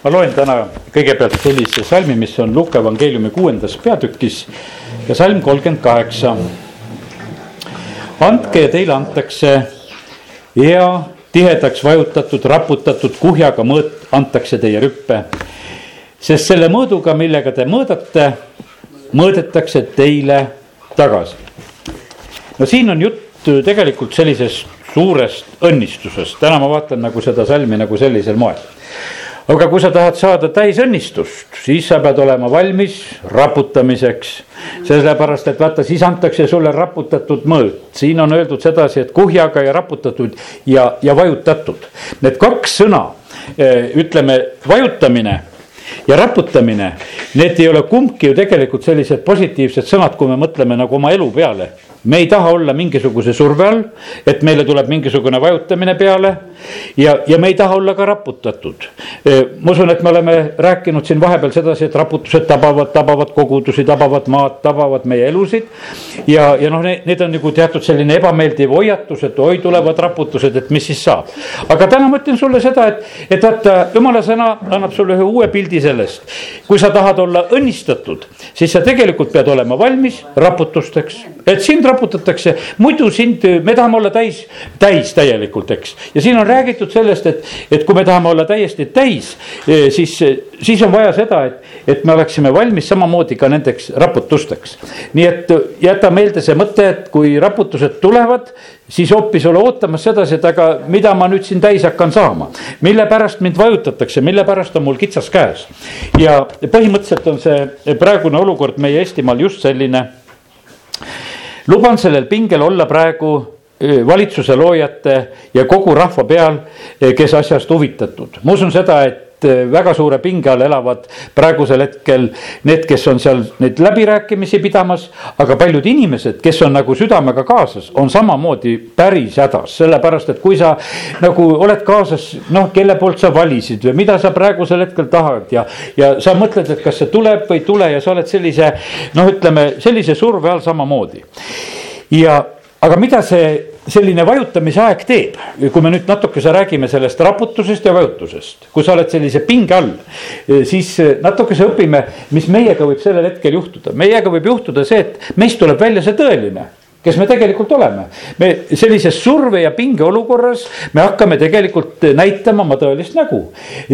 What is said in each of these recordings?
ma loen täna kõigepealt sellise salmi, mis on Luuke evangeeliumi kuuendas peatükis ja salm kolmkümmend kaheksa. andke ja teile antakse hea, tihedaks vajutatud, raputatud kuhjaga mõõt antakse teie rüppe. sest selle mõõduga, millega te mõõdate, mõõdetakse teile tagasi. no siin on jutt tegelikult sellisest suurest õnnistusest, täna ma vaatan nagu seda salmi nagu sellisel moel aga kui sa tahad saada täisõnnistust, siis sa pead olema valmis raputamiseks. sellepärast, et vaata, siis antakse sulle raputatud mõõt, siin on öeldud sedasi, et kuhjaga ja raputatud ja, ja vajutatud. Need kaks sõna, eh, ütleme vajutamine ja raputamine, need ei ole kumbki ju tegelikult sellised positiivsed sõnad, kui me mõtleme nagu oma elu peale me ei taha olla mingisuguse surve all, et meile tuleb mingisugune vajutamine peale ja, ja me ei taha olla ka raputatud. ma usun, et me oleme rääkinud siin vahepeal sedasi, et raputused tabavad, tabavad kogudusi, tabavad maad, tabavad meie elusid. ja, ja noh, need on nagu teatud selline ebameeldiv hoiatus, et oi, tulevad raputused, et mis siis saab. aga täna ma ütlen sulle seda, et, et vaata, jumala sõna annab sulle ühe uue pildi sellest. kui sa tahad olla õnnistatud, siis sa tegelikult pead olema valmis raputusteks, et sind raputatakse, muidu sind, me tahame olla täis, täis täielikult, eks. ja siin on räägitud sellest, et, et kui me tahame olla täiesti täis, eh, siis, siis on vaja seda, et, et me oleksime valmis samamoodi ka nendeks raputusteks. nii et jäta meelde see mõte, et kui raputused tulevad, siis hoopis ole ootamas sedasi, et aga mida ma nüüd siin täis hakkan saama. mille pärast mind vajutatakse, mille pärast on mul kitsas käes. ja põhimõtteliselt on see praegune olukord meie Eestimaal just selline luban sellel pingel olla praegu valitsuse loojate ja kogu rahva peal, kes asjast huvitatud. ma usun seda, et väga suure pinge all elavad praegusel hetkel need, kes on seal neid läbirääkimisi pidamas. aga paljud inimesed, kes on nagu südamega kaasas, on samamoodi päris hädas, sellepärast et kui sa nagu oled kaasas, noh, kelle poolt sa valisid või mida sa praegusel hetkel tahad ja. ja sa mõtled, et kas see tuleb või ei tule ja sa oled sellise noh, ütleme sellise surve all samamoodi ja aga mida see selline vajutamise aeg teeb, kui me nüüd natukese räägime sellest raputusest ja vajutusest, kui sa oled sellise pinge all, siis natukese õpime, mis meiega võib sellel hetkel juhtuda. meiega võib juhtuda see, et meist tuleb välja see tõeline kes me tegelikult oleme. me sellises surve ja pinge olukorras me hakkame tegelikult näitama oma tõelist nägu.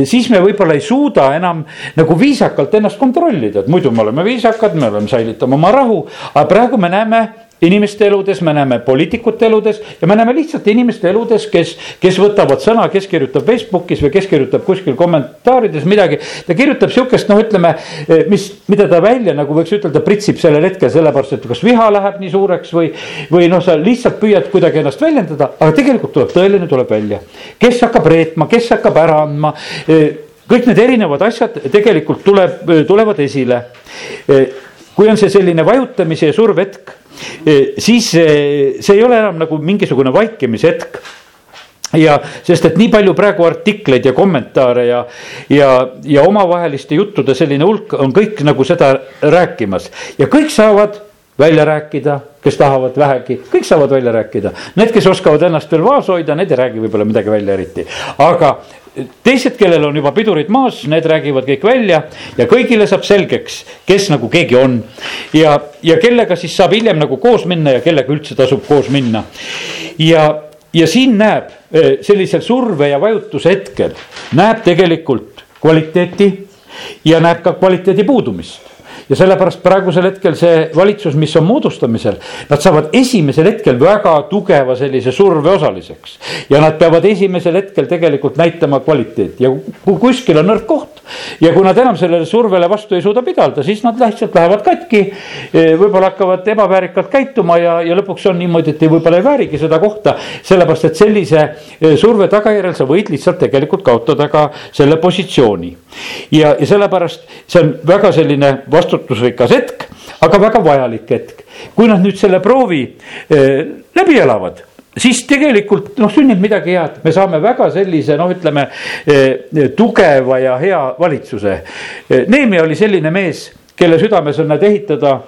siis me võib-olla ei suuda enam nagu viisakalt ennast kontrollida, et muidu me oleme viisakad, me oleme, säilitame oma rahu, aga praegu me näeme inimeste eludes, me näeme poliitikute eludes ja me näeme lihtsalt inimeste eludes, kes, kes võtavad sõna, kes kirjutab Facebookis või kes kirjutab kuskil kommentaarides midagi. ta kirjutab sihukest, noh, ütleme, eh, mis, mida ta välja nagu võiks ütelda, pritsib sellel hetkel sellepärast, et kas viha läheb nii suureks või, või noh, sa lihtsalt püüad kuidagi ennast väljendada, aga tegelikult tuleb tõeline, tuleb välja. kes hakkab reetma, kes hakkab ära andma eh, kõik need erinevad asjad tegelikult tuleb, tulevad esile. Eh, kui on see selline vajutamise ja survehetk siis see ei ole enam nagu mingisugune vaikimishetk. Ja sest, et nii palju praegu artikleid ja kommentaare ja, ja, ja omavaheliste juttude selline hulk on kõik nagu seda rääkimas. Ja kõik saavad välja rääkida, kes tahavad vähegi, kõik saavad välja rääkida. Need, kes oskavad ennast veel vaos hoida, need ei räägi võib-olla midagi välja eriti, aga teised, kellel on juba pidurid maas, need räägivad kõik välja ja kõigile saab selgeks, kes nagu keegi on. ja, ja kellega siis saab hiljem nagu koos minna ja kellega üldse tasub koos minna. ja, ja siin näeb eh, sellisel surve ja vajutuse hetkel, näeb tegelikult kvaliteeti ja näeb ka kvaliteedi puudumist ja sellepärast praegusel hetkel see valitsus, mis on moodustamisel, nad saavad esimesel hetkel väga tugeva sellise surve osaliseks. ja nad peavad esimesel hetkel tegelikult näitama kvaliteeti ja kui kuskil on nõrk koht ja kui nad enam sellele survele vastu ei suuda pidada, siis nad lihtsalt lähevad katki. võib-olla hakkavad ebaväärikalt käituma ja, ja lõpuks on niimoodi, et võib-olla ei väärigi seda kohta. sellepärast, et sellise surve tagajärjel sa võid lihtsalt tegelikult kaotada ka selle positsiooni. ja, ja sellepärast see on väga selline vastu vastutusrikas hetk, aga väga vajalik hetk. kui nad nüüd selle proovi eh, läbi elavad siis tegelikult noh, sünnib midagi head, me saame väga sellise noh, ütleme eh, tugeva ja hea valitsuse eh,. Neemia oli selline mees, kelle südames on nad ehitada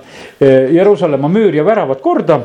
eh, Jeruusalemma müür ja väravad korda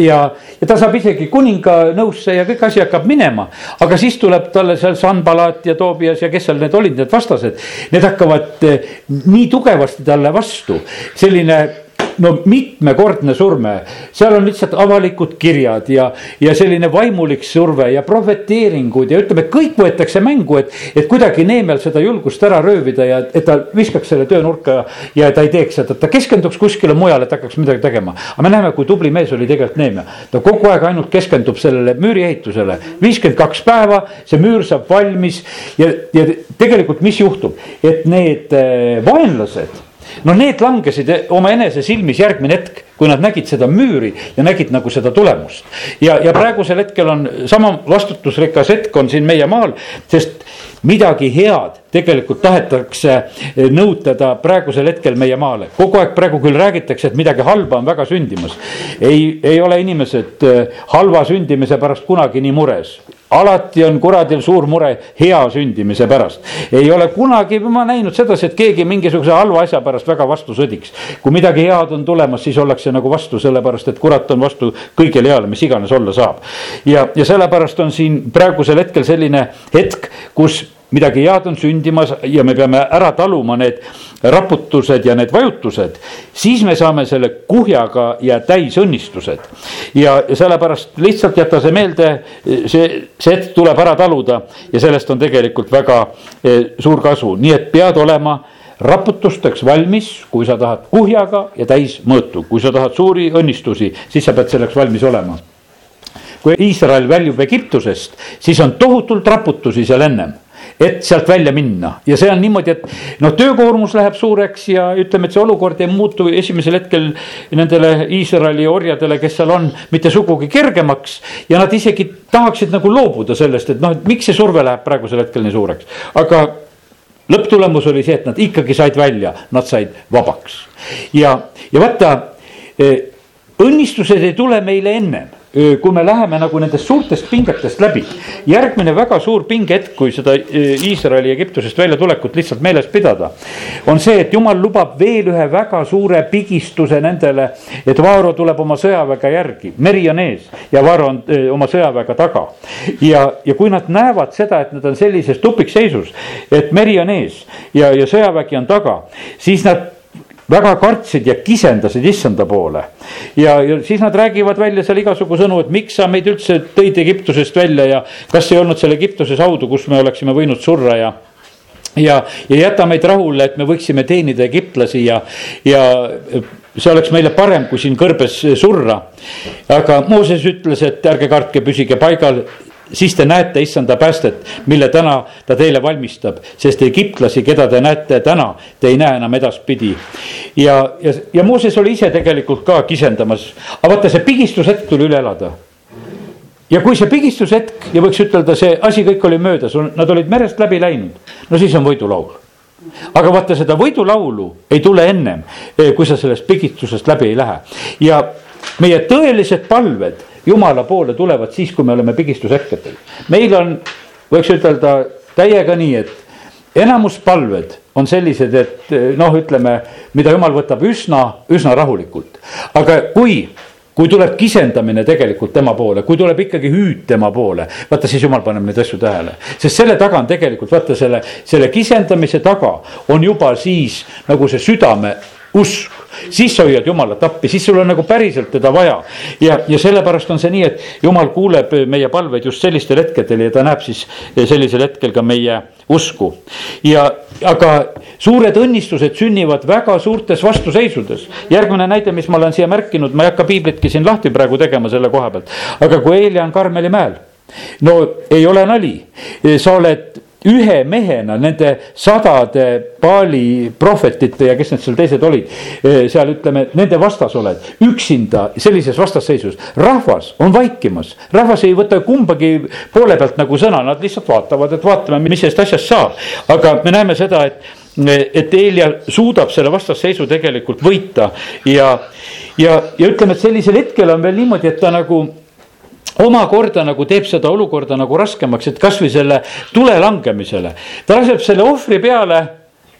ja, ja ta saab isegi kuninga nõusse ja kõik asi hakkab minema. aga siis tuleb talle seal Sanbalat ja Toobias ja kes seal need olid, need vastased. Need hakkavad eh, nii tugevasti talle vastu, selline no mitmekordne surve, seal on lihtsalt avalikud kirjad ja, ja selline vaimulik surve ja prohveteeringud ja ütleme, kõik võetakse mängu, et, et kuidagi Neemel seda julgust ära röövida ja et ta viskaks selle töö nurka ja ta ei teeks seda, ta keskenduks kuskile mujale, et hakkaks midagi tegema. aga me näeme, kui tubli mees oli tegelikult Neemia, ta kogu aeg ainult keskendub sellele müüri-ehitusele, viiskümmend kaks päeva, see müür saab valmis ja, ja tegelikult, mis juhtub, et need eh, vaenlased no need langesid oma enese silmis järgmine hetk, kui nad nägid seda müüri ja nägid nagu seda tulemust. ja, ja praegusel hetkel on sama vastutusrikas hetk on siin meie maal, sest midagi head tegelikult tahetakse nõutada praegusel hetkel meie maale. kogu aeg praegu küll räägitakse, et midagi halba on väga sündimas. ei, ei ole inimesed eh, halva sündimise pärast kunagi nii mures alati on kuradil suur mure hea sündimise pärast. ei ole kunagi ma näinud sedasi, et keegi mingisuguse halva asja pärast väga vastu sõdiks. kui midagi head on tulemas, siis ollakse nagu vastu, sellepärast et kurat on vastu kõigele heale, mis iganes olla saab. ja, ja sellepärast on siin praegusel hetkel selline hetk, kus midagi head on sündimas ja me peame ära taluma need raputused ja need vajutused, siis me saame selle kuhjaga ja täisõnnistused. ja sellepärast lihtsalt jäta see meelde, see, see tuleb ära taluda ja sellest on tegelikult väga eh, suur kasu, nii et pead olema raputusteks valmis, kui sa tahad kuhjaga ja täismõõtu, kui sa tahad suuri õnnistusi, siis sa pead selleks valmis olema. kui Iisrael väljub Egiptusest, siis on tohutult raputusi seal ennem et sealt välja minna. Ja see on niimoodi, et noh, töökoormus läheb suureks ja ütleme, et see olukord ei muutu esimesel hetkel nendele Iisraeli orjadele, kes seal on, mitte sugugi kergemaks. ja nad isegi tahaksid nagu loobuda sellest, et noh, et miks see surve läheb praegusel hetkel nii suureks, aga lõpptulemus oli see, et nad ikkagi said välja, nad said vabaks. Ja, ja vaata eh, õnnistused ei tule meile ennem kui me läheme nagu nendest suurtest pingetest läbi. järgmine väga suur pingehetk, kui seda Iisraeli Egiptusest väljatulekut lihtsalt meeles pidada. on see, et jumal lubab veel ühe väga suure pigistuse nendele, et Vaaro tuleb oma sõjaväega järgi, meri on ees ja Vaaro on öö, oma sõjaväega taga. ja, ja kui nad näevad seda, et nad on sellises tupikseisus, et meri on ees ja, ja sõjavägi on taga, siis nad väga kartsid ja kisendasid issanda poole. ja, ja siis nad räägivad välja seal igasugu sõnu, et miks sa meid üldse tõid Egiptusest välja ja kas ei olnud seal Egiptuses haudu, kus me oleksime võinud surra ja ja, ja jäta meid rahule, et me võiksime teenida egiptlasi ja, ja see oleks meile parem, kui siin kõrbes surra. aga Mooses ütles, et ärge kartke, püsige paigal, siis te näete issanda päästet, mille täna ta teile valmistab, sest egiptlasi, keda te näete täna, te ei näe enam edaspidi. ja, ja, ja Mooses oli ise tegelikult ka kisendamas, aga vaata, see pigistushetk tuli üle elada. ja kui see pigistushetk ja võiks ütelda, see asi kõik oli möödas, nad olid merest läbi läinud, no siis on võidulaul aga vaata seda võidulaulu ei tule ennem, kui sa sellest pigistusest läbi ei lähe ja meie tõelised palved jumala poole tulevad siis, kui me oleme pigistushetkedel. meil on, võiks ütelda täiega nii, et enamus palved on sellised, et noh, ütleme, mida jumal võtab üsna, üsna rahulikult. aga kui kui tuleb kisendamine tegelikult tema poole, kui tuleb ikkagi hüüd tema poole, vaata siis jumal paneb neid asju tähele. sest selle taga on tegelikult vaata selle, selle kisendamise taga on juba siis nagu see südame usk, siis sa hoiad jumalat appi, siis sul on nagu päriselt teda vaja. ja, ja sellepärast on see nii, et jumal kuuleb meie palveid just sellistel hetkedel ja ta näeb siis sellisel hetkel ka meie usku. ja, aga suured õnnistused sünnivad väga suurtes vastuseisudes. järgmine näide, mis ma olen siia märkinud, ma ei hakka piiblitki siin lahti praegu tegema selle koha pealt, aga kui eile on Karmeli mäel no ei ole nali, sa oled ühe mehena nende sadade Paali prohvetite ja kes need seal teised olid, eh, seal ütleme, nende vastas oled, üksinda sellises vastasseisus. rahvas on vaikimas, rahvas ei võta kumbagi poole pealt nagu sõna, nad lihtsalt vaatavad, et vaatame, mis sellest asjast saab. aga me näeme seda, et et Eelia suudab selle vastasseisu tegelikult võita ja, ja, ja ütleme, et sellisel hetkel on veel niimoodi, et ta nagu omakorda nagu teeb seda olukorda nagu raskemaks, et kasvõi selle tule langemisele. ta laseb selle ohvri peale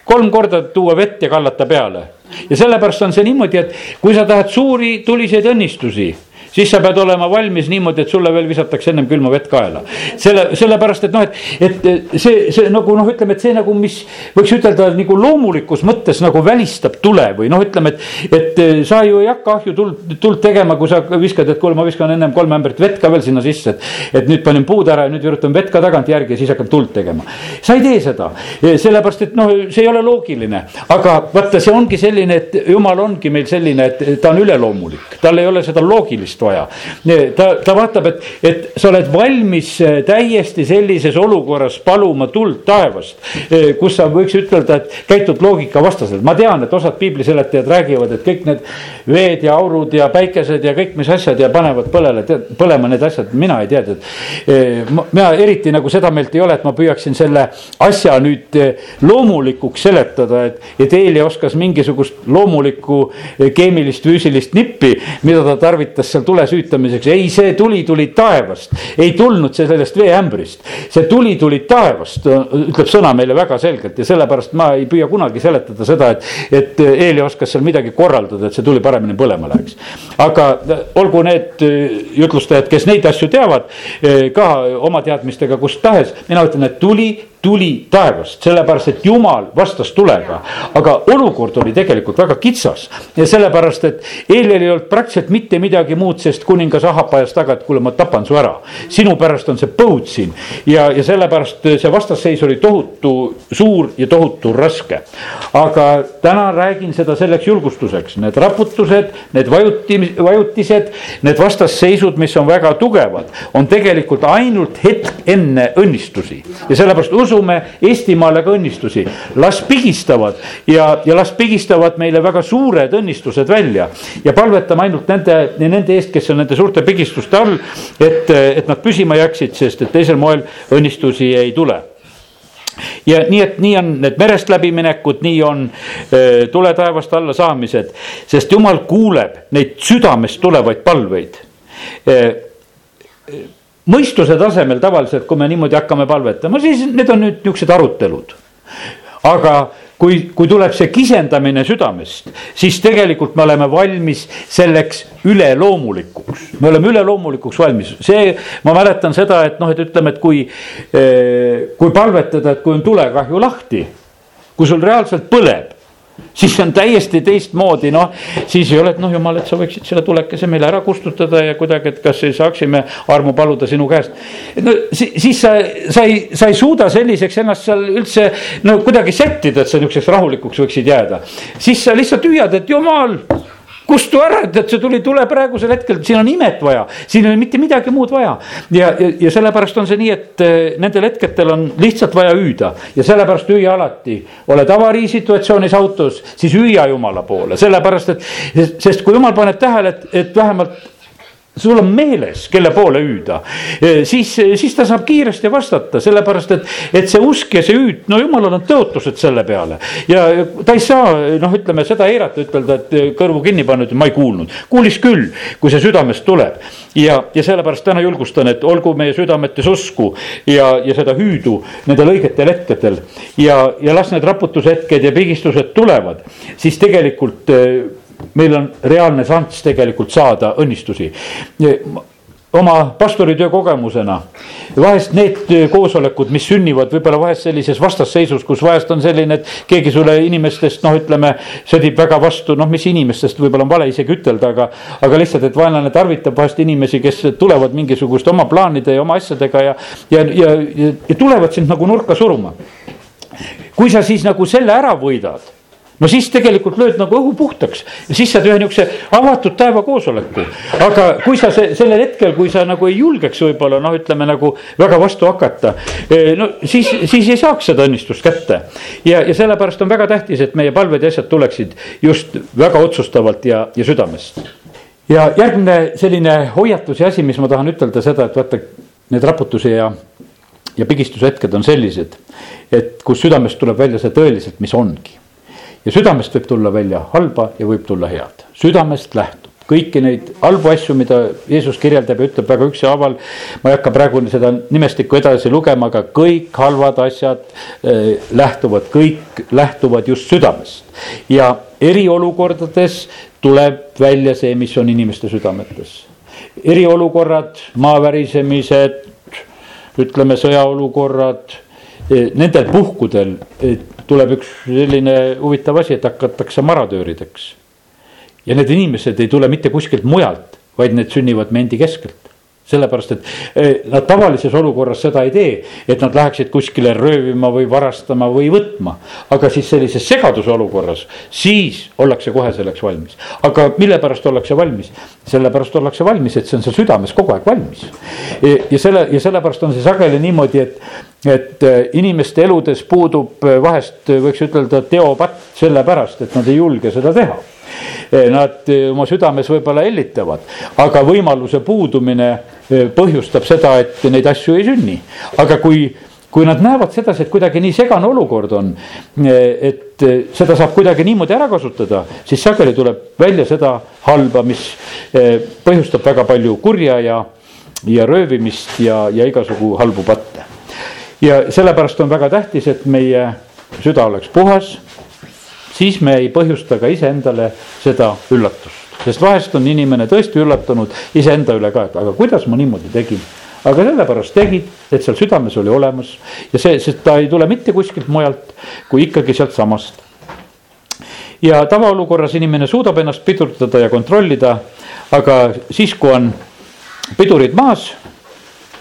kolm korda tuua vett ja kallata peale. ja sellepärast on see niimoodi, et kui sa tahad suuri tuliseid õnnistusi siis sa pead olema valmis niimoodi, et sulle veel visatakse ennem külma vett kaela. selle, sellepärast, et noh, et, et see, see nagu noh, ütleme, et see nagu, mis võiks ütelda nagu loomulikus mõttes nagu välistab tule või noh, ütleme, et, et sa ju ei hakka ahju tuld, tuld tegema, kui sa viskad, et kuule, ma viskan ennem kolm ämbrit vett ka veel sinna sisse, et. et nüüd panin puud ära ja nüüd virutan vett ka tagantjärgi ja siis hakkan tuld tegema. sa ei tee seda, sellepärast et noh, see ei ole loogiline, aga vaata, see ongi selline, et jumal ongi meil selline, et ta on üleloomulik, tal ei ole seda loogilist vaja. ta, ta vaatab, et, et sa oled valmis eh, täiesti sellises olukorras paluma tuld taevast, eh, kus sa võiks ütelda, et käitud loogika vastaselt. ma tean, et osad piibliseletajad räägivad, et kõik need veed ja aurud ja päikesed ja kõik, mis asjad ja panevad põlele, põlema need asjad, mina ei tea, et. Eh, mina eriti nagu seda meelt ei ole, et ma püüaksin selle asja nüüd loomulikuks seletada, et, et Eeli oskas mingisugust loomulikku keemilist, füüsilist nippi, mida ta tarvitas seal tule süütamiseks. ei, see tuli tuli taevast, ei tulnud see sellest veeämbrist. see tuli tuli taevast, ütleb sõna meile väga selgelt ja sellepärast ma ei püüa kunagi seletada seda, et, et Eeli oskas seal midagi korraldada, et see tuli paremini põlema läheks. aga olgu need jutlustajad, kes neid asju teavad, ka oma teadmistega kust tahes, mina ütlen, et tuli tuli taevast, sellepärast et jumal vastas tulega. aga olukord oli tegelikult väga kitsas ja sellepärast, et Eelil ei olnud praktiliselt mitte midagi muud, sest kuningas Ahab ajas taga, et kuule, ma tapan su ära. sinu pärast on see põud siin ja, ja sellepärast see vastasseis oli tohutu suur ja tohutu raske. aga täna räägin seda selleks julgustuseks, need raputused, need vajuti, vajutised, need vastasseisud, mis on väga tugevad, on tegelikult ainult hetk enne õnnistusi ja sellepärast usu usume Eestimaale ka õnnistusi. las pigistavad ja, ja las pigistavad meile väga suured õnnistused välja. ja palvetame ainult nende, nende eest, kes on nende suurte pigistuste all, et, et nad püsima jääksid, sest et teisel moel õnnistusi ei tule ja nii, et nii on need merest läbiminekud, nii on öö, tule taevast alla saamised, sest jumal kuuleb neid südamest tulevaid palveid mõistuse tasemel tavaliselt, kui me niimoodi hakkame palvetama, siis need on nüüd niisugused arutelud. aga kui, kui tuleb see kisendamine südamest, siis tegelikult me oleme valmis selleks üleloomulikuks. me oleme üleloomulikuks valmis, see, ma mäletan seda, et noh, et ütleme, et kui, eh, kui palvetada, et kui on tulekahju lahti, kui sul reaalselt põleb siis see on täiesti teistmoodi, noh, siis ei ole, et noh, jumal, et sa võiksid selle tulekese meile ära kustutada ja kuidagi, et kas saaksime armu paluda sinu käest. no siis sa, sa ei, sa ei suuda selliseks ennast seal üldse no kuidagi sättida, et sa niisuguseks rahulikuks võiksid jääda. siis sa lihtsalt hüüad, et jumal kustu ära, et, et see tuli, tule praegusel hetkel, siin on imet vaja, siin ei ole mitte midagi muud vaja. ja, ja, ja sellepärast on see nii, et eh, nendel hetkedel on lihtsalt vaja hüüda ja sellepärast hüüa alati. oled avariisituatsioonis autos, siis hüüa jumala poole, sellepärast et, sest kui jumal paneb tähele, et, et vähemalt sul on meeles, kelle poole hüüda, e, siis, siis ta saab kiiresti vastata, sellepärast et, et see usk ja see hüüd, no jumalal on tõotused selle peale. ja ta ei saa, noh, ütleme seda eirata, ütelda, et kõrvu kinni pannud ma ei kuulnud. kuulis küll, kui see südamest tuleb. ja, ja sellepärast täna julgustan, et olgu meie südametes usku ja, ja seda hüüdu nendel õigetel hetkedel. ja, ja las need raputushetked ja pigistused tulevad, siis tegelikult meil on reaalne šanss tegelikult saada õnnistusi oma pastoritöö kogemusena. vahest need koosolekud, mis sünnivad võib-olla vahest sellises vastasseisus, kus vahest on selline, et keegi sulle inimestest noh, ütleme, sõdib väga vastu, noh, mis inimestest võib-olla on vale isegi ütelda, aga. aga lihtsalt, et vaenlane tarvitab vahest inimesi, kes tulevad mingisuguste oma plaanide ja oma asjadega ja, ja, ja, ja, ja tulevad sind nagu nurka suruma. kui sa siis nagu selle ära võidad no siis tegelikult lööd nagu õhu puhtaks ja siis saad ühe niisuguse avatud taeva koosoleku. aga kui sa see, sellel hetkel, kui sa nagu ei julgeks võib-olla noh, ütleme nagu väga vastu hakata. Eh, no siis, siis ei saaks seda õnnistust kätte. ja, ja sellepärast on väga tähtis, et meie palved ja asjad tuleksid just väga otsustavalt ja, ja südamest. ja järgmine selline hoiatus ja asi, mis ma tahan ütelda seda, et vaata need raputuse ja ja pigistushetked on sellised, et kus südamest tuleb välja see tõeliselt, mis ongi ja südamest võib tulla välja halba ja võib tulla head, südamest lähtub kõiki neid halbu asju, mida Jeesus kirjeldab ja ütleb väga ükshaaval. ma ei hakka praegu seda nimestikku edasi lugema, aga kõik halvad asjad äh, lähtuvad, kõik lähtuvad just südamest. ja eriolukordades tuleb välja see, mis on inimeste südametes eriolukorrad, maavärisemised, ütleme sõjaolukorrad, nendel puhkudel tuleb üks selline huvitav asi, et hakatakse maradöörideks. ja need inimesed ei tule mitte kuskilt mujalt, vaid need sünnivad meie endi keskelt sellepärast, et nad tavalises olukorras seda ei tee, et nad läheksid kuskile röövima või varastama või võtma. aga siis sellises segaduse olukorras, siis ollakse kohe selleks valmis. aga mille pärast ollakse valmis? sellepärast ollakse valmis, et see on seal südames kogu aeg valmis. ja selle ja sellepärast on see sageli niimoodi, et, et eh, inimeste eludes puudub eh, vahest võiks ütelda teopatt sellepärast, et nad ei julge seda teha Nad oma südames võib-olla hellitavad, aga võimaluse puudumine põhjustab seda, et neid asju ei sünni. aga kui, kui nad näevad sedasi, et kuidagi nii segane olukord on, et seda saab kuidagi niimoodi ära kasutada, siis sageli tuleb välja seda halba, mis põhjustab väga palju kurja ja, ja röövimist ja, ja igasugu halbu patte. Ja sellepärast on väga tähtis, et meie süda oleks puhas, siis me ei põhjusta ka iseendale seda üllatust. Sest vahest on inimene tõesti üllatunud iseenda üle ka, et aga kuidas ma niimoodi tegin? Aga sellepärast tegid, et seal südames oli olemas. Ja see, sest ta ei tule mitte kuskilt mujalt kui ikkagi sealtsamast. ja tavaolukorras inimene suudab ennast pidurdada ja kontrollida, aga siis, kui on pidurid maas,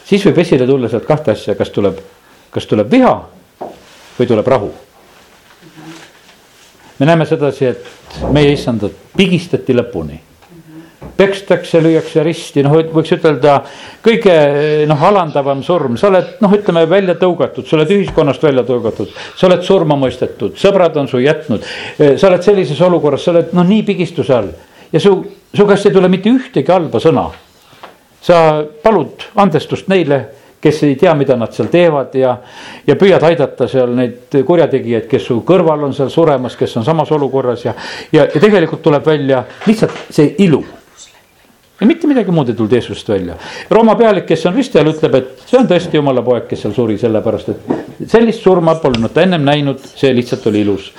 siis võib esile tulla sealt kahte asja, kas tuleb, kas tuleb viha või tuleb rahu. me näeme sedasi, et meie issandat pigistati lõpuni pekstakse, lüüakse risti, noh, võiks ütelda kõige noh, alandavam surm, sa oled noh, ütleme välja tõugatud, sa oled ühiskonnast välja tõugatud, sa oled surma mõistetud, sõbrad on su jätnud. sa oled sellises olukorras, sa oled noh, nii pigistuse all ja su, su käest ei tule mitte ühtegi halba sõna. sa palud andestust neile kes ei tea, mida nad seal teevad ja, ja püüad aidata seal neid kurjategijaid, kes su kõrval on seal suremas, kes on samas olukorras ja, ja, ja tegelikult tuleb välja lihtsalt see ilu ja mitte midagi muud ei tulnud Jeesusest välja. Rooma pealik, kes on risti all, ütleb, et see on tõesti jumala poeg, kes seal suri, sellepärast et sellist surma polnud ta ennem näinud, see lihtsalt oli ilus.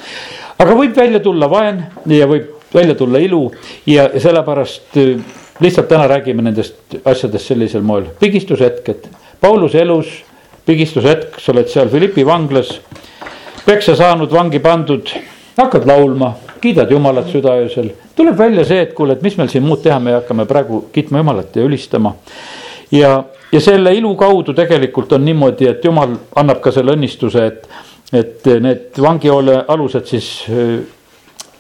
aga võib välja tulla vaen ja võib välja tulla ilu ja sellepärast äh, lihtsalt täna räägime nendest asjadest sellisel moel, pigistushetked Pauluse elus pigistushetk, sa oled seal Philippi vanglas, peksa saanud, vangi pandud, hakkad laulma, kiidad Jumalat südaöösel. tuleb välja see, et kuule, et mis meil siin muud teha, me hakkame praegu kiitma Jumalat ja ülistama. ja, ja selle ilu kaudu tegelikult on niimoodi, et Jumal annab ka selle õnnistuse, et, et need vangihoole alused siis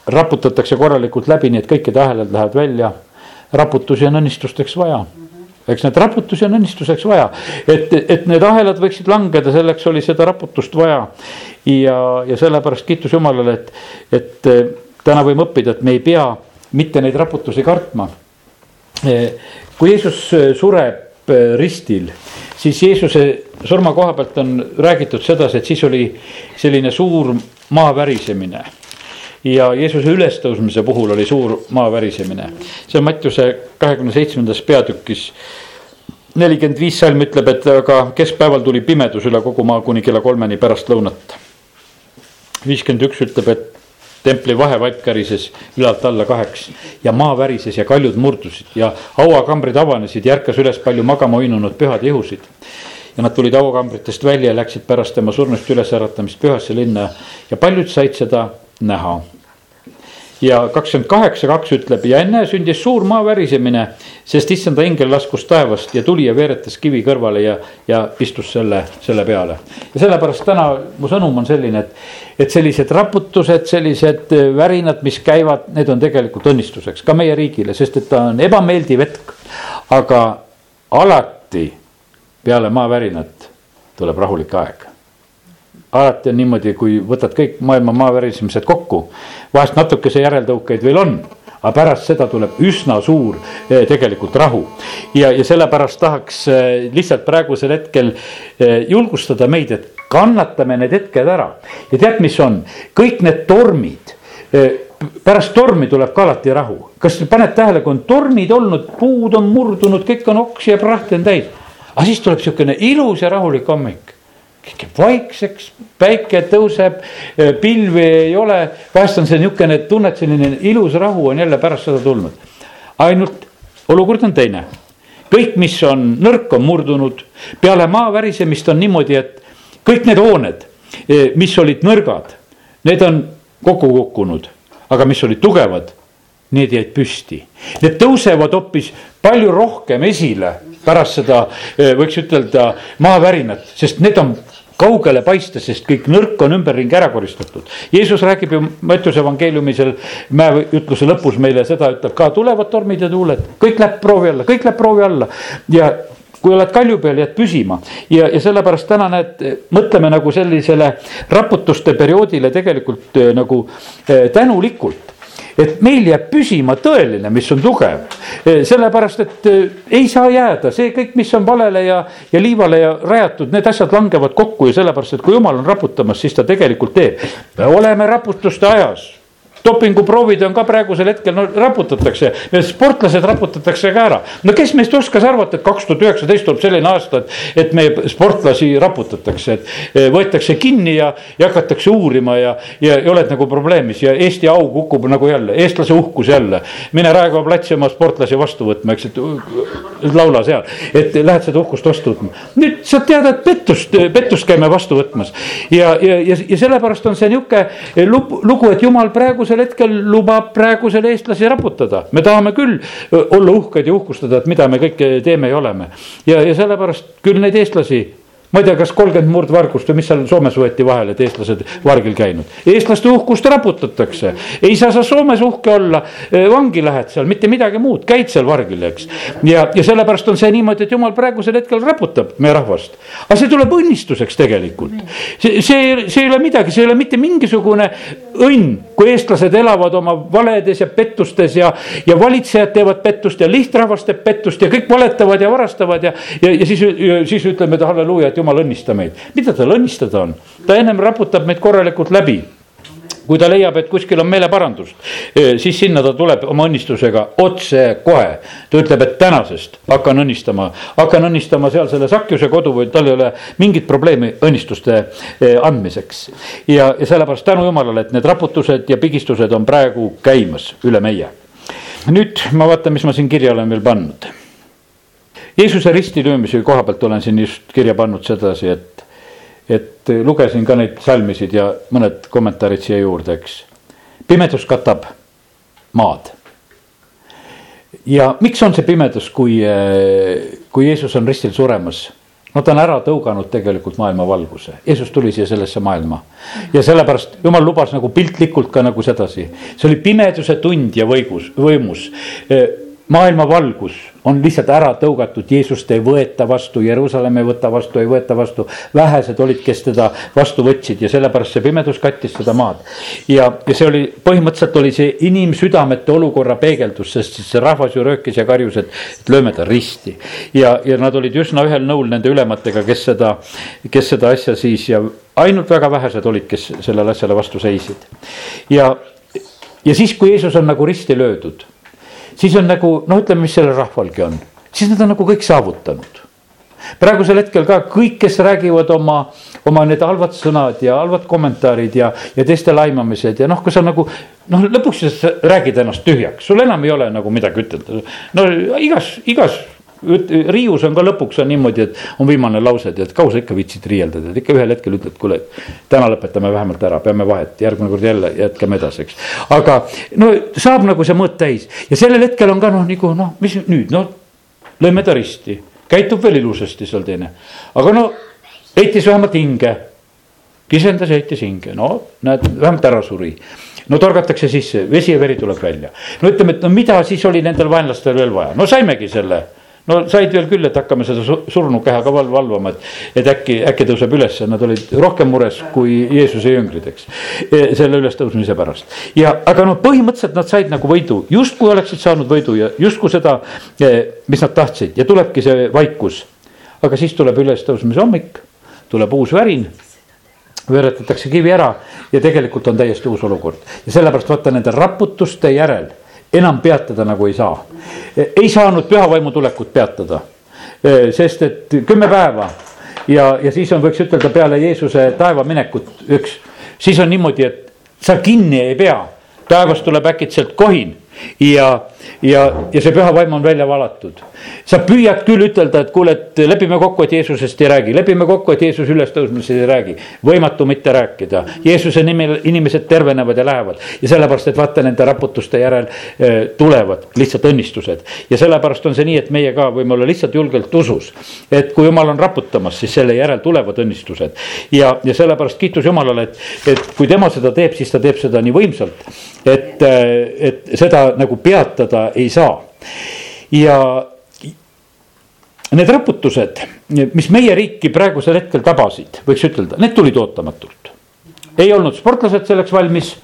raputatakse korralikult läbi, nii et kõikide hääled lähevad välja. raputusi on õnnistusteks vaja eks need raputusi on õnnistuseks vaja, et, et need ahelad võiksid langeda, selleks oli seda raputust vaja. ja, ja sellepärast kiitus Jumalale, et, et eh, täna võime õppida, et me ei pea mitte neid raputusi kartma. Eh, kui Jeesus eh, sureb ristil, siis Jeesuse surma koha pealt on räägitud sedasi, et siis oli selline suur maa värisemine ja Jeesuse ülestõusmise puhul oli suur maa värisemine. see on Mattiuse kahekümne seitsmendas peatükis. nelikümmend viis salm ütleb, et aga keskpäeval tuli pimedus üle kogu maa kuni kella kolmeni pärast lõunat. viiskümmend üks ütleb, et templi vahevaip kärises ülalt alla kaheks ja maa värises ja kaljud murdusid ja hauakambrid avanesid ja ärkas üles palju magama uinunud pühad ihusid ja nad tulid hauakambritest välja ja läksid pärast tema surnust ülesäratamist pühasse linna ja paljud said seda näha ja kakskümmend kaheksa, kaks ütleb ja enne sündis suur maa värisemine, sest issanda ingel laskus taevast ja tuli ja veeretas kivi kõrvale ja, ja istus selle, selle peale. ja sellepärast täna mu sõnum on selline, et, et sellised raputused, sellised värinad, mis käivad, need on tegelikult õnnistuseks ka meie riigile, sest et ta on ebameeldiv hetk. aga alati peale maavärinat tuleb rahulik aeg alati on niimoodi, kui võtad kõik maailma maavärismised kokku, vahest natukese järeltõukeid veel on aga pärast seda tuleb üsna suur eh, tegelikult rahu. ja, ja sellepärast tahaks eh, lihtsalt praegusel hetkel eh, julgustada meid, et kannatame need hetked ära. ja tead, mis on, kõik need tormid, pärast tormi tuleb ka alati rahu. kas paned tähele, kui on tormid olnud, puud on murdunud, kõik on oksi ja prahti on täis. aga siis tuleb sihukene ilus ja rahulik hommik kõik jääb vaikseks, päike tõuseb, pilvi ei ole, vahest on see niisugune tunne, et selline ilus rahu on jälle pärast seda tulnud. ainult olukord on teine, kõik, mis on nõrk, on murdunud. peale maa värisemist on niimoodi, et kõik need hooned, eh, mis olid nõrgad, need on kokku kukkunud, aga mis olid tugevad, need jäid püsti. Need tõusevad hoopis palju rohkem esile pärast seda, eh, võiks ütelda, maavärinat, sest need on kaugele paista, sest kõik nõrk on ümberringi ära koristatud. Jeesus räägib ju Mattiuse evangeeliumi seal mäejutluse lõpus meile seda, ütleb ka tulevad tormid ja tuuled, kõik läheb proovi alla, kõik läheb proovi alla. Ja kui oled kalju peal, jääd püsima. Ja, ja sellepärast täna näed, mõtleme nagu sellisele raputuste perioodile tegelikult eh, nagu eh, tänulikult et meil jääb püsima tõeline, mis on tugev. Eh, sellepärast, et ei saa jääda see kõik, mis on valele ja, ja liivale ja rajatud, need asjad langevad kokku ja sellepärast, et kui jumal on raputamas, siis ta tegelikult teeb. me oleme raputuste ajas dopinguproovid on ka praegusel hetkel, no raputatakse, sportlased raputatakse ka ära. no kes meist oskas arvata, et kaks tuhat üheksateist tuleb selline aasta, et, et meie sportlasi raputatakse, et e, võetakse kinni ja, ja hakatakse uurima ja, ja, ja oled nagu probleemis ja Eesti au kukub nagu jälle, eestlase uhkus jälle. mine Raekoja platsi oma sportlasi vastu võtma, eks, et laula seal, et lähed seda uhkust vastu võtma. nüüd sa tead, et pettust, pettust käime vastu võtmas ja, ja, ja, ja sellepärast on see nihuke lugu, et jumal praegusel praegusel hetkel lubab praegusel eestlasi raputada. me tahame küll olla uhked ja uhkustada, et mida me kõike teeme ja oleme. ja, ja sellepärast küll neid eestlasi ma ei tea, kas kolmkümmend murdvargust või mis seal Soomes võeti vahele, et eestlased vargil käinud. eestlaste uhkust raputatakse, ei saa sa Soomes uhke olla, vangi lähed seal, mitte midagi muud, käid seal vargil, eks. ja, ja sellepärast on see niimoodi, et jumal praegusel hetkel raputab meie rahvast. aga see tuleb õnnistuseks tegelikult. see, see, see ei ole midagi, see ei ole mitte mingisugune õnn, kui eestlased elavad oma valedes ja pettustes ja, ja valitsejad teevad pettust ja lihtrahvas teeb pettust ja kõik valetavad ja varastavad ja, ja, ja siis, siis ütleme, et halleluuja, et jumal õnnista meid. mida tal õnnistada on? ta ennem raputab meid korralikult läbi kui ta leiab, et kuskil on meeleparandust, e, siis sinna ta tuleb oma õnnistusega otsekohe. ta ütleb, et tänasest hakkan õnnistama, hakkan õnnistama seal selle Sakjuse kodu või tal ei ole mingit probleemi õnnistuste e, andmiseks. ja, ja sellepärast tänu jumalale, et need raputused ja pigistused on praegu käimas üle meie. nüüd ma vaatan, mis ma siin kirja olen veel pannud Jeesuse ristilöömise koha pealt olen siin just kirja pannud sedasi, et, et lugesin ka neid salmisid ja mõned kommentaarid siia juurde, eks. pimedus katab maad. ja miks on see pimedus, kui, kui Jeesus on ristil suremas? no ta on ära tõuganud tegelikult maailma valguse, Jeesus tuli siia sellesse maailma. ja sellepärast jumal lubas nagu piltlikult ka nagu sedasi, see oli pimeduse tund ja võigus, võimus maailma valgus on lihtsalt ära tõugatud, Jeesust ei võeta vastu, Jeruusalemm ei võta vastu, ei võeta vastu. vähesed olid, kes teda vastu võtsid ja sellepärast see pimedus kattis seda maad. ja, ja see oli, põhimõtteliselt oli see inimsüdamete olukorra peegeldus, sest see rahvas ju röökis ja karjus, et, et lööme ta risti. ja, ja nad olid üsna ühel nõul nende ülematega, kes seda, kes seda asja siis ja ainult väga vähesed olid, kes sellele asjale vastu seisid. ja, ja siis, kui Jeesus on nagu risti löödud siis on nagu noh, ütleme, mis sellel rahvalgi on, siis nad on nagu kõik saavutanud. praegusel hetkel ka kõik, kes räägivad oma, oma need halvad sõnad ja halvad kommentaarid ja, ja teiste laimamised ja noh, kui sa nagu noh, lõpuks sa räägid ennast tühjaks, sul enam ei ole nagu midagi ütelda. no igas, igas riius on ka lõpuks on niimoodi, et on viimane lause, et kaua sa ikka viitsid riieldada, et ikka ühel hetkel ütled, kuule, täna lõpetame vähemalt ära, peame vahet, järgmine kord jälle jätkame edasi, eks. aga no saab nagu see mõõt täis. Ja sellel hetkel on ka noh, nagu noh, mis nüüd, no lööme ta risti, käitub veel ilusasti seal teine, aga no heitis vähemalt hinge. Kisendas, heitis hinge, no näed, vähemalt ära suri. no torgatakse sisse, vesi ja veri tuleb välja. no ütleme, et no mida siis oli nendel vaenlastel veel vaja, no saimegi selle no said veel küll, et hakkame seda surnud keha ka val valvama, et, et äkki, äkki tõuseb üles, nad olid rohkem mures kui Jeesuse jüngrid, eks. E, selle ülestõusmise pärast. Ja, aga noh, põhimõtteliselt nad said nagu võidu, justkui oleksid saanud võidu ja justkui seda, e, mis nad tahtsid. Ja tulebki see vaikus. aga siis tuleb ülestõusmise hommik, tuleb uus värin. Veeretatakse kivi ära. Ja tegelikult on täiesti uus olukord. Ja sellepärast vaata nende raputuste järel enam peatada nagu ei saa. ei saanud pühavaimu tulekut peatada, sest et kümme päeva ja, ja siis on, võiks ütelda peale Jeesuse taevaminekut üks, siis on niimoodi, et sa kinni ei pea, taevast tuleb äkitselt kohin ja, ja, ja see püha vaim on välja valatud. sa püüad küll ütelda, et kuule, et lepime kokku, et Jeesusest ei räägi, lepime kokku, et Jeesus ülestõusmisest ei räägi. võimatu mitte rääkida, Jeesuse nimel inimesed tervenevad ja lähevad ja sellepärast, et vaata nende raputuste järel eh, tulevad lihtsalt õnnistused. ja sellepärast on see nii, et meie ka võime olla lihtsalt julgelt usus, et kui jumal on raputamas, siis selle järel tulevad õnnistused. ja, ja sellepärast kiitus Jumalale, et, et kui tema seda teeb, siis ta teeb seda nii võimsalt, et, et seda nagu peatada ei saa. ja need raputused, mis meie riiki praegusel hetkel tabasid, võiks ütelda, need tulid ootamatult. ei olnud sportlased selleks valmis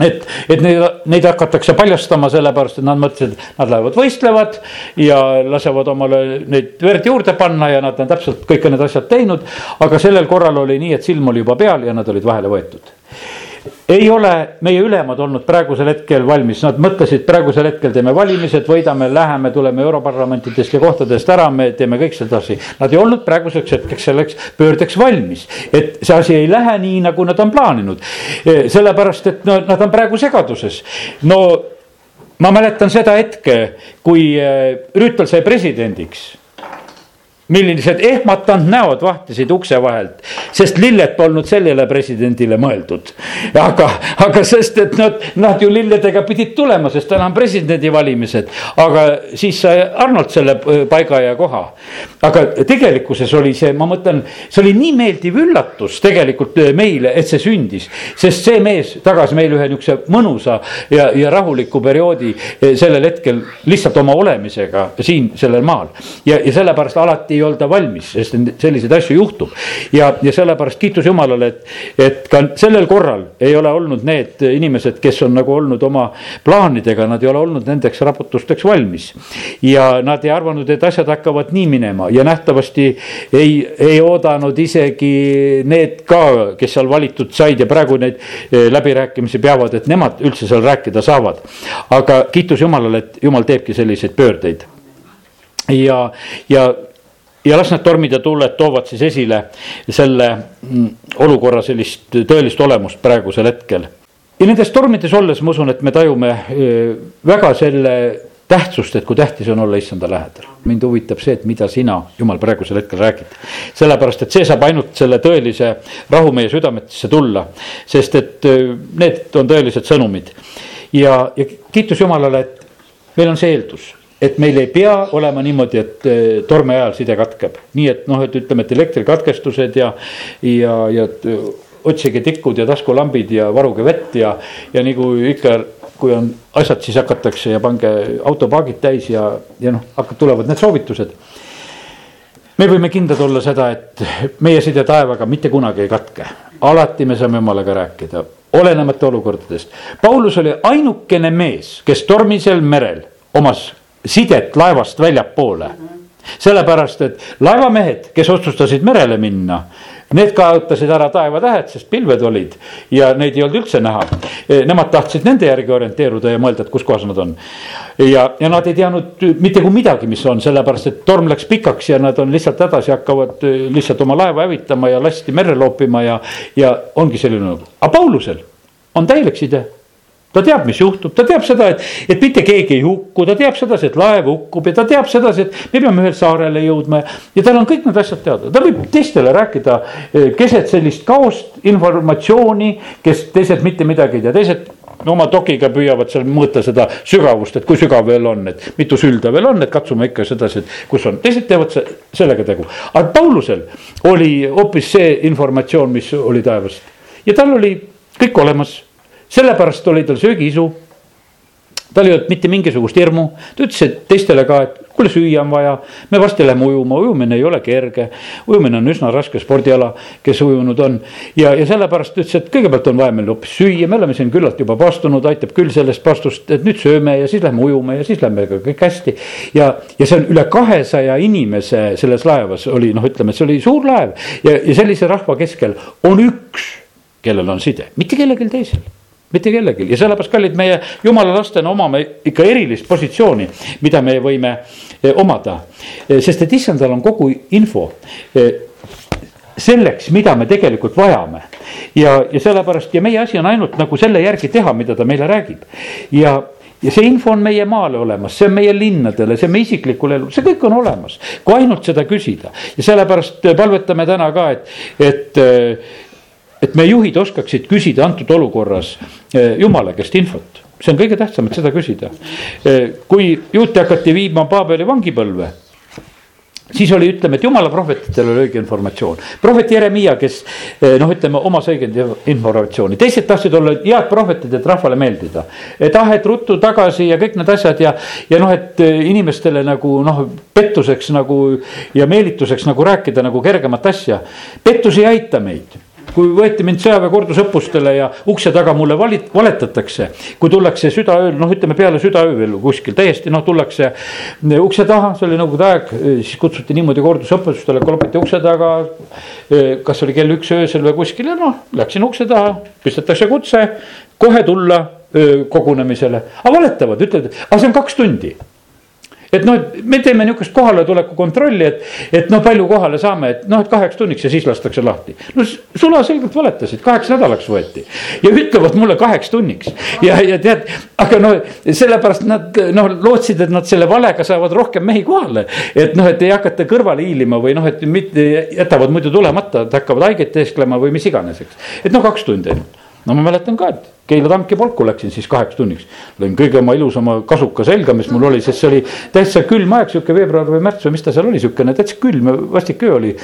et, et neid, neid hakatakse paljastama sellepärast, et nad mõtlesid, nad lähevad võistlevad ja lasevad omale neid verd juurde panna ja nad on täpselt kõik need asjad teinud. aga sellel korral oli nii, et silm oli juba peal ja nad olid vahele võetud ei ole meie ülemad olnud praegusel hetkel valmis, nad mõtlesid, praegusel hetkel teeme valimised, võidame, läheme, tuleme europarlamentidest ja kohtadest ära, me teeme kõik sedasi. Nad ei olnud praeguseks hetkeks selleks pöördeks valmis, et see asi ei lähe nii, nagu nad on plaaninud. sellepärast, et no nad on praegu segaduses, no ma mäletan seda hetke, kui eh, Rüütel sai presidendiks millised ehmatanud näod vahtisid ukse vahelt, sest lilled polnud sellele presidendile mõeldud. aga, aga sest, et nad, nad ju lilledega pidid tulema, sest täna on presidendivalimised, aga siis sai Arnold selle paiga ja koha. aga tegelikkuses oli see, ma mõtlen, see oli nii meeldiv üllatus tegelikult meile, et see sündis, sest see mees tagas meile ühe niisuguse mõnusa ja, ja rahuliku perioodi sellel hetkel lihtsalt oma olemisega siin sellel maal ja, ja sellepärast alati ei olda valmis, sest selliseid asju juhtub. ja, ja sellepärast kiitus Jumalale, et, et ka sellel korral ei ole olnud need inimesed, kes on nagu olnud oma plaanidega, nad ei ole olnud nendeks raputusteks valmis. ja nad ei arvanud, et asjad hakkavad nii minema ja nähtavasti ei, ei oodanud isegi need ka, kes seal valitud said ja praegu neid eh, läbirääkimisi peavad, et nemad üldse seal rääkida saavad. aga kiitus Jumalale, et Jumal teebki selliseid pöördeid ja, ja ja las need tormid ja tuuled toovad siis esile selle mm, olukorra sellist tõelist olemust praegusel hetkel. ja nendes tormides olles ma usun, et me tajume eh, väga selle tähtsust, et kui tähtis on olla issanda lähedal. mind huvitab see, et mida sina, jumal, praegusel hetkel räägid. sellepärast, et see saab ainult selle tõelise rahu meie südametesse tulla, sest et eh, need on tõelised sõnumid. ja, ja kiitus Jumalale, et meil on see eeldus et meil ei pea olema niimoodi, et eh, torme ajal side katkeb, nii et noh, et ütleme, et elektrikatkestused ja, ja, ja eh, otsige tikud ja taskulambid ja varuge vett ja, ja nagu ikka, kui on asjad, siis hakatakse ja pange autopaagid täis ja, ja noh, hakkab, tulevad need soovitused. me võime kindlad olla seda, et meie side taevaga mitte kunagi ei katke, alati me saame jumalaga rääkida, olenemata olukordadest. Paulus oli ainukene mees, kes tormisel merel omas sidet laevast väljapoole. sellepärast, et laevamehed, kes otsustasid merele minna, need kaotasid ära taevatähed, sest pilved olid ja neid ei olnud üldse näha. E, nemad tahtsid nende järgi orienteeruda ja mõelda, et kus kohas nad on. ja, ja nad ei teadnud mitte kui midagi, mis on, sellepärast et torm läks pikaks ja nad on lihtsalt hädas ja hakkavad e, lihtsalt oma laeva hävitama ja lasti merre loopima ja, ja ongi selline, aga Paulusel on täielik side ta teab, mis juhtub, ta teab seda, et, et mitte keegi ei hukku, ta teab sedasi, et laev hukkub ja ta teab sedasi, et me peame ühele saarele jõudma. ja tal on kõik need asjad teada, ta võib teistele rääkida eh, keset sellist kaost, informatsiooni, kes teised mitte midagi ei tea, teised no oma dokiga püüavad seal mõõta seda sügavust, et kui sügav veel on, et mitu sülda veel on, et katsume ikka sedasi, et kus on, teised teevad sellega tegu. aga Paulusel oli hoopis see informatsioon, mis oli taevast. Ja tal oli kõik olemas sellepärast oli tal söögiisu. tal ei olnud mitte mingisugust hirmu, ta ütles teistele ka, et kuule, süüa on vaja, me varsti läheme ujuma, ujumine ei ole kerge. ujumine on üsna raske spordiala, kes ujunud on. Ja, ja sellepärast ütles, et kõigepealt on vaja meil hoopis süüa, me oleme siin küllalt juba paastunud, aitab küll sellest paastust, et nüüd sööme ja siis lähme ujume ja siis lähme kõik hästi. ja, ja see on üle kahesaja inimese selles laevas oli, noh, ütleme, et see oli suur laev. Ja, ja sellise rahva keskel on üks, kellel on side, mitte kellelgi teisel mitte kellelgi ja sellepärast, kallid, meie jumala lastena omame ikka erilist positsiooni, mida me võime eh, omada. Eh, sest et issandal on kogu info eh, selleks, mida me tegelikult vajame. ja, ja sellepärast ja meie asi on ainult nagu selle järgi teha, mida ta meile räägib. ja, ja see info on meie maale olemas, see on meie linnadele, see on meie isiklikul elul, see kõik on olemas, kui ainult seda küsida. ja sellepärast palvetame täna ka, et, et et meie juhid oskaksid küsida antud olukorras jumala käest infot see on kõige tähtsam, et seda küsida. kui juute hakati viima Paabeli vangipõlve siis oli, ütleme, et jumala prohvetitel oli õige informatsioon. prohvet Jeremiah, kes noh, ütleme omas õiget informatsiooni, teised tahtsid olla head prohvetid, et rahvale meeldida. et ah, ruttu tagasi ja kõik need asjad ja, ja noh, et inimestele nagu noh, pettuseks nagu ja meelituseks nagu rääkida nagu kergemat asja. pettus ei aita meid kui võeti mind sõjaväe kordusõppustele ja ukse taga mulle valit-, valetatakse. kui tullakse südaööl, noh, ütleme peale südaööl kuskil täiesti noh, tullakse eh, ukse taha, see oli nõukogude aeg, eh, siis kutsuti niimoodi kordusõppustele, klopiti ukse taga. Eh, kas oli kell üks öösel või kuskil ja noh, läksin ukse taha, püstitatakse kutse, kohe tulla kogunemisele, aga valetavad, ütlevad, aga see on kaks tundi et noh, et me teeme niisugust kohaletuleku kontrolli, et, et noh, palju kohale saame, et noh, et kaheks tunniks ja siis lastakse lahti. no sulaselgelt valetasid, kaheks nädalaks võeti ja ütlevad mulle kaheks tunniks ja, ja tead, aga no sellepärast nad noh, lootsid, et nad selle valega saavad rohkem mehi kohale. et noh, et ei hakata kõrvale hiilima või noh, et mitte jätavad muidu tulemata, et hakkavad haiget teesklema või mis iganes, eks. et noh, kaks tundi ainult no ma mäletan ka, et Keila tanki polku läksin siis kaheks tunniks. lõin kõige oma ilusama kasuka selga, mis mul oli, sest see oli täitsa külm aeg, sihuke veebruar või märts või mis ta seal oli, sihukene täitsa külm, vastik öö oli.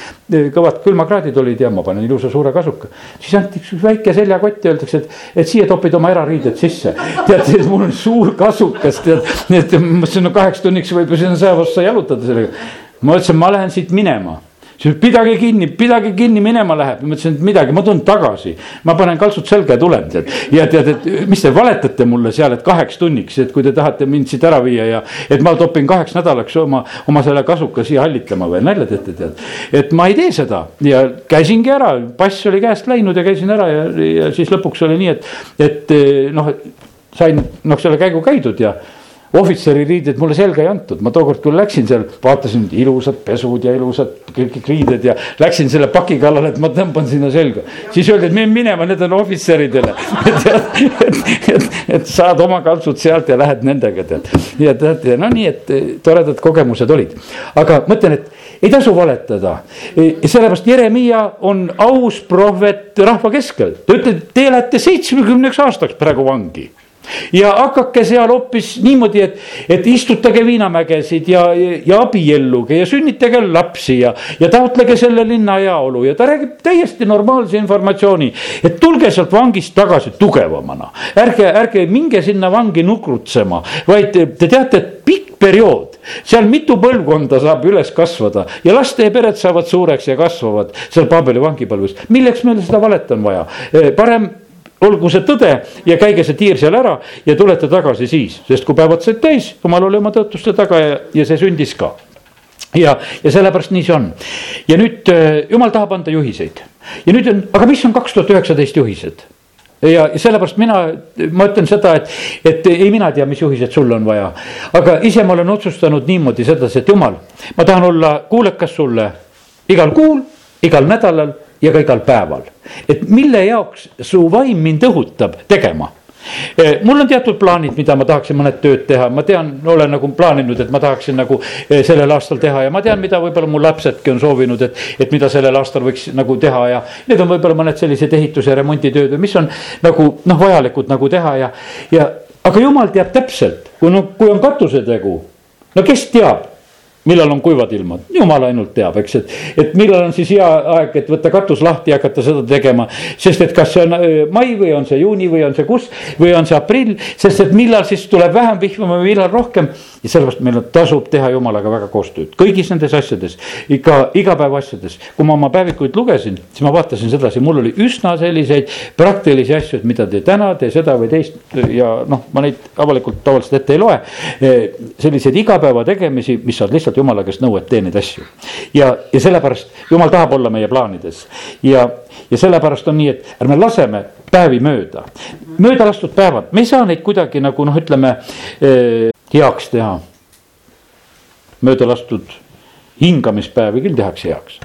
kõvad külmakraadid olid ja ma panen ilusa suure kasuka. siis anti üks väike seljakott ja öeldakse, et, et siia topid oma erariided sisse. tead, mul on suur kasukas, tead, nii et ma mõtlesin, no kaheks tunniks võib ju sinna sõjaväesse jalutada sellega. ma ütlesin, ma lähen siit minema siis pidage kinni, pidage kinni, minema läheb, ma ütlesin, et midagi, ma tulen tagasi. ma panen kaltsud selga ja tulen tead ja tead, et mis te valetate mulle seal, et kaheks tunniks, et kui te tahate mind siit ära viia ja. et ma topin kaheks nädalaks oma, oma selle kasuka siia hallitama või nalja teete tead. et ma ei tee seda ja käisingi ära, pass oli käest läinud ja käisin ära ja, ja siis lõpuks oli nii, et, et noh, sain noh, selle käigu käidud ja ohvitseri riided mulle selga ei antud, ma tookord küll läksin seal, vaatasin ilusad pesud ja ilusad kõik riided ja läksin selle paki kallale, et ma tõmban sinna selga. siis öeldi, et mine minema, need on ohvitseridele et, et, et, et saad oma kaltsud sealt ja lähed nendega tead. ja tead, no nii, et toredad kogemused olid, aga mõtlen, et ei tasu valetada. sellepärast Jeremiah on aus prohvet rahva keskel, ta ütleb, te lähete seitsmekümneks aastaks praegu vangi ja hakake seal hoopis niimoodi, et, et istutage viinamägesid ja, ja abielluge ja sünnitage lapsi ja, ja taotlege selle linna heaolu ja ta räägib täiesti normaalse informatsiooni. et tulge sealt vangist tagasi tugevamana, ärge, ärge minge sinna vangi nukrutsema, vaid te teate, et pikk periood, seal mitu põlvkonda saab üles kasvada ja laste ja pered saavad suureks ja kasvavad seal Paabeli vangipõlves. milleks meile seda valet on vaja, parem olgu see tõde ja käige see tiir seal ära ja tulete tagasi siis, sest kui päevad said täis, jumal oli oma tõotuste taga ja, ja see sündis ka. ja, ja sellepärast nii see on. ja nüüd äh, jumal tahab anda juhiseid ja nüüd on, aga mis on kaks tuhat üheksateist juhised? ja, sellepärast mina, ma ütlen seda, et, et ei mina tea, mis juhised sul on vaja. aga ise ma olen otsustanud niimoodi sedasi, et jumal, ma tahan olla kuulekas sulle igal kuul, igal nädalal ja ka igal päeval. et mille jaoks su vaim mind õhutab tegema e, mul on teatud plaanid, mida ma tahaksin mõned tööd teha, ma tean, olen nagu plaaninud, et ma tahaksin nagu e, sellel aastal teha ja ma tean, mida võib-olla mu lapsedki on soovinud, et. et mida sellel aastal võiks nagu teha ja need on võib-olla mõned sellised ehitus- ja remonditööd või mis on nagu noh, vajalikud nagu teha ja. ja aga jumal teab täpselt, kui no, kui on katusetegu, no kes teab millal on kuivad ilmad, jumal ainult teab, eks, et, et millal on siis hea aeg, et võtta katus lahti ja hakata seda tegema. sest et kas see on mai või on see juuni või on see kus või on see aprill, sest et millal siis tuleb vähem vihma või millal rohkem. ja sellepärast meil tasub teha jumalaga väga koostööd kõigis nendes asjades, ikka igapäevaasjades. kui ma oma päevikuid lugesin, siis ma vaatasin sedasi, mul oli üsna selliseid praktilisi asju, et mida tee täna, tee seda või teist ja noh, ma neid avalikult tavaliselt ette ei loe. selliseid igapäeva tegemisi, mis saad lihtsalt jumala käest nõu, et tee neid asju. ja, ja sellepärast jumal tahab olla meie plaanides ja, ja sellepärast on nii, et ärme laseme päevi mööda. mööda lastud päevad, me ei saa neid kuidagi nagu noh, ütleme eh, heaks teha. mööda lastud hingamispäevi küll tehakse heaks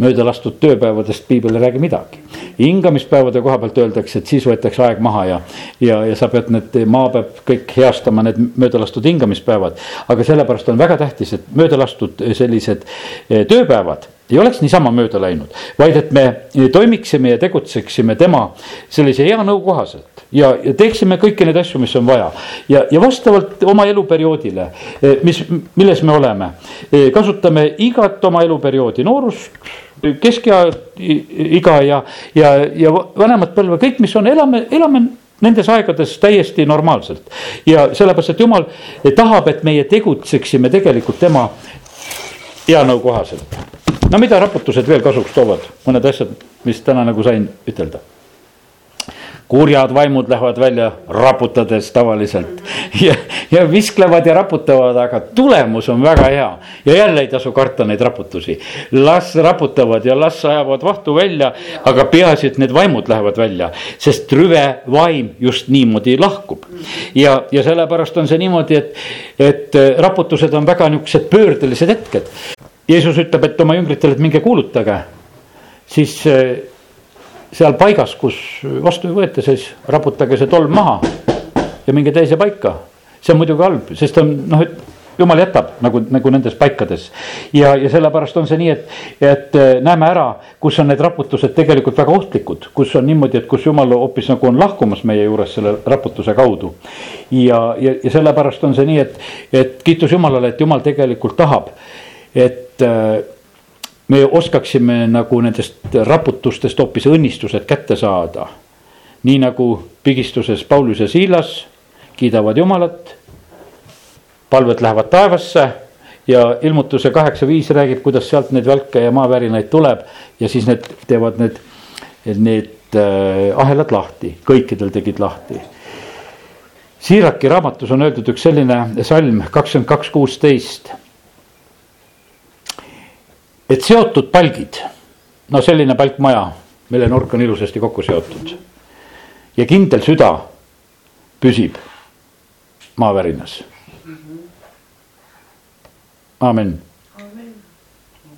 mööda lastud tööpäevadest piibel ei räägi midagi. hingamispäevade koha pealt öeldakse, et siis võetakse aeg maha ja, ja, ja sa pead need, maa peab kõik heastama need mööda lastud hingamispäevad. aga sellepärast on väga tähtis, et mööda lastud sellised eh, tööpäevad ei oleks niisama mööda läinud, vaid et me toimiksime ja tegutseksime tema sellise hea nõu kohaselt ja, ja teeksime kõiki neid asju, mis on vaja. ja, ja vastavalt oma eluperioodile, eh, mis, milles me oleme, eh, kasutame igat oma eluperioodi, noorust, keskea iga ja, ja, ja vanemat põlve, kõik, mis on, elame, elame nendes aegades täiesti normaalselt. ja sellepärast, et jumal tahab, et meie tegutseksime tegelikult tema hea nõu kohaselt no mida raputused veel kasuks toovad, mõned asjad, mis täna nagu sain ütelda kurjad vaimud lähevad välja raputades tavaliselt ja, ja visklevad ja raputavad, aga tulemus on väga hea. ja jälle ei tasu karta neid raputusi. las raputavad ja las ajavad vahtu välja, aga peaasi, et need vaimud lähevad välja, sest rüve vaim just niimoodi lahkub. ja, ja sellepärast on see niimoodi, et, et raputused on väga niisugused pöördelised hetked. Jeesus ütleb, et oma jüngritele, et minge kuulutage, siis eh, seal paigas, kus vastu ei võeta, siis raputage see tolm maha ja minge teise paika. see on muidugi halb, sest on noh, et jumal jätab nagu, nagu nendes paikades. ja, ja sellepärast on see nii, et, et eh, näeme ära, kus on need raputused tegelikult väga ohtlikud, kus on niimoodi, et kus jumal hoopis nagu on lahkumas meie juures selle raputuse kaudu. ja, ja, ja sellepärast on see nii, et, et kiitus Jumalale, et Jumal tegelikult tahab et äh, me oskaksime nagu nendest raputustest hoopis õnnistused kätte saada. nii nagu pigistuses Paulus ja Siilas kiidavad Jumalat, palved lähevad taevasse ja ilmutuse kaheksa viis räägib, kuidas sealt neid välke ja maavärinaid tuleb ja siis need teevad need, need äh, ahelad lahti, kõikidel tegid lahti. Siiraki raamatus on öeldud üks selline salm kakskümmend kaks, kuusteist et seotud palgid, no selline palkmaja, mille nurk on ilusasti kokku seotud. ja kindel süda püsib maavärinas. amin